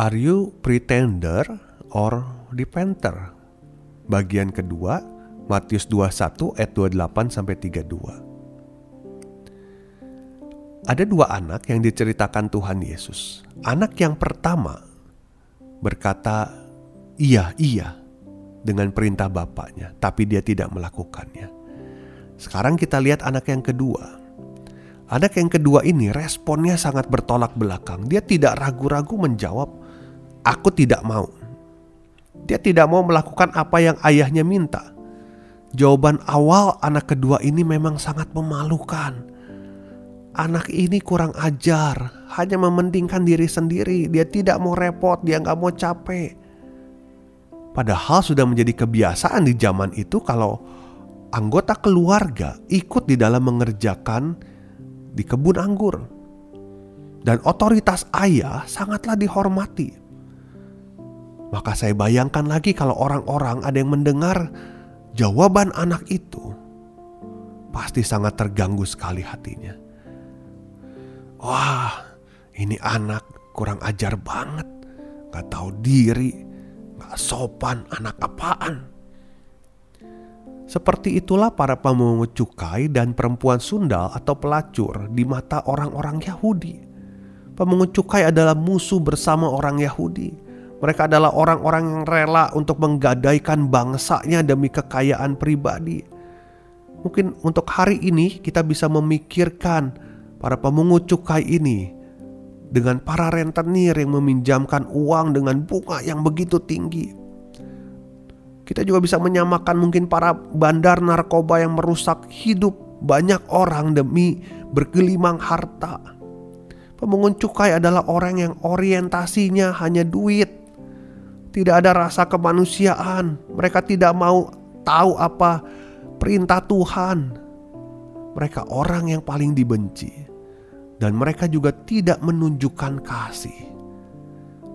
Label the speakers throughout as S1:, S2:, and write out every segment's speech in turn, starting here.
S1: Are you pretender or depender? Bagian kedua, Matius 21 ayat 28 sampai 32. Ada dua anak yang diceritakan Tuhan Yesus. Anak yang pertama berkata, "Iya, iya," dengan perintah bapaknya, tapi dia tidak melakukannya. Sekarang kita lihat anak yang kedua. Anak yang kedua ini responnya sangat bertolak belakang. Dia tidak ragu-ragu menjawab, Aku tidak mau. Dia tidak mau melakukan apa yang ayahnya minta. Jawaban awal anak kedua ini memang sangat memalukan. Anak ini kurang ajar, hanya mementingkan diri sendiri. Dia tidak mau repot, dia nggak mau capek. Padahal sudah menjadi kebiasaan di zaman itu kalau anggota keluarga ikut di dalam mengerjakan di kebun anggur. Dan otoritas ayah sangatlah dihormati. Maka saya bayangkan lagi kalau orang-orang ada yang mendengar jawaban anak itu, pasti sangat terganggu sekali hatinya. Wah, ini anak kurang ajar banget, gak tahu diri, gak sopan, anak apaan. Seperti itulah para pemungut cukai dan perempuan sundal atau pelacur di mata orang-orang Yahudi. Pemungut cukai adalah musuh bersama orang Yahudi mereka adalah orang-orang yang rela untuk menggadaikan bangsanya demi kekayaan pribadi. Mungkin untuk hari ini kita bisa memikirkan para pemungut cukai ini dengan para rentenir yang meminjamkan uang dengan bunga yang begitu tinggi. Kita juga bisa menyamakan mungkin para bandar narkoba yang merusak hidup banyak orang demi bergelimang harta. Pemungut cukai adalah orang yang orientasinya hanya duit tidak ada rasa kemanusiaan. Mereka tidak mau tahu apa perintah Tuhan. Mereka orang yang paling dibenci, dan mereka juga tidak menunjukkan kasih.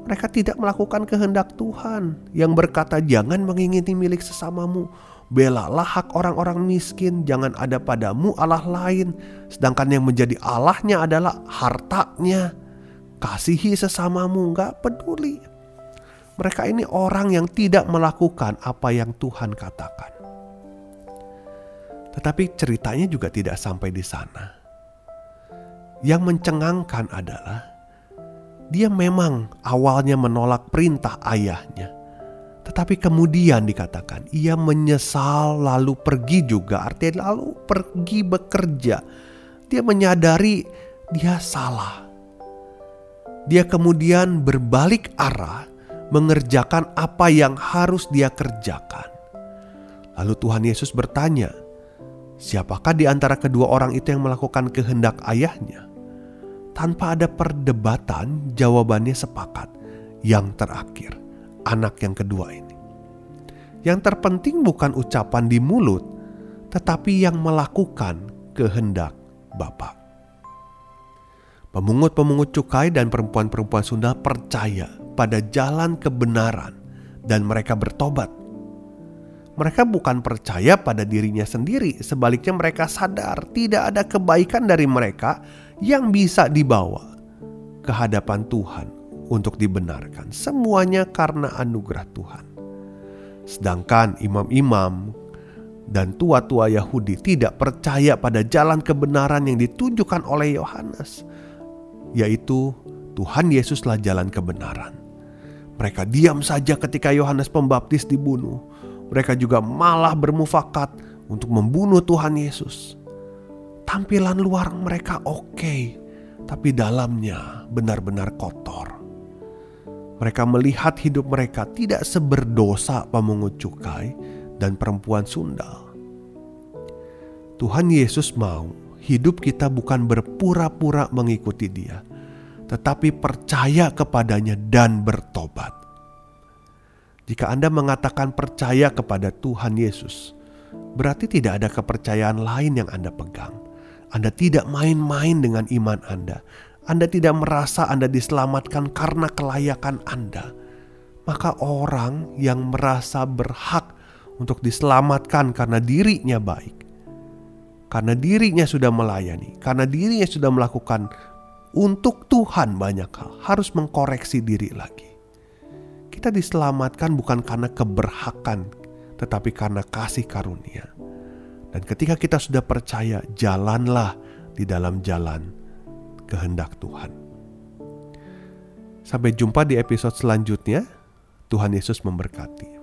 S1: Mereka tidak melakukan kehendak Tuhan yang berkata, "Jangan mengingini milik sesamamu, belalah hak orang-orang miskin, jangan ada padamu Allah lain." Sedangkan yang menjadi Allahnya adalah hartanya. Kasihi sesamamu, nggak peduli mereka ini orang yang tidak melakukan apa yang Tuhan katakan. Tetapi ceritanya juga tidak sampai di sana. Yang mencengangkan adalah dia memang awalnya menolak perintah ayahnya. Tetapi kemudian dikatakan ia menyesal lalu pergi juga. Artinya lalu pergi bekerja. Dia menyadari dia salah. Dia kemudian berbalik arah mengerjakan apa yang harus dia kerjakan. Lalu Tuhan Yesus bertanya, "Siapakah di antara kedua orang itu yang melakukan kehendak ayahnya?" Tanpa ada perdebatan, jawabannya sepakat. Yang terakhir, anak yang kedua ini. Yang terpenting bukan ucapan di mulut, tetapi yang melakukan kehendak Bapa. Pemungut-pemungut cukai dan perempuan-perempuan Sunda percaya pada jalan kebenaran dan mereka bertobat. Mereka bukan percaya pada dirinya sendiri, sebaliknya mereka sadar tidak ada kebaikan dari mereka yang bisa dibawa ke hadapan Tuhan untuk dibenarkan. Semuanya karena anugerah Tuhan. Sedangkan imam-imam dan tua-tua Yahudi tidak percaya pada jalan kebenaran yang ditunjukkan oleh Yohanes, yaitu Tuhan Yesuslah jalan kebenaran. Mereka diam saja ketika Yohanes Pembaptis dibunuh. Mereka juga malah bermufakat untuk membunuh Tuhan Yesus. Tampilan luar mereka oke, tapi dalamnya benar-benar kotor. Mereka melihat hidup mereka tidak seberdosa pemungut cukai dan perempuan sundal. Tuhan Yesus mau hidup kita bukan berpura-pura mengikuti Dia, tetapi percaya kepadanya dan bertobat. Jika Anda mengatakan percaya kepada Tuhan Yesus, berarti tidak ada kepercayaan lain yang Anda pegang. Anda tidak main-main dengan iman Anda. Anda tidak merasa Anda diselamatkan karena kelayakan Anda. Maka orang yang merasa berhak untuk diselamatkan karena dirinya baik, karena dirinya sudah melayani, karena dirinya sudah melakukan untuk Tuhan banyak hal, harus mengkoreksi diri lagi. Kita diselamatkan bukan karena keberhakan, tetapi karena kasih karunia. Dan ketika kita sudah percaya, jalanlah di dalam jalan kehendak Tuhan. Sampai jumpa di episode selanjutnya. Tuhan Yesus memberkati.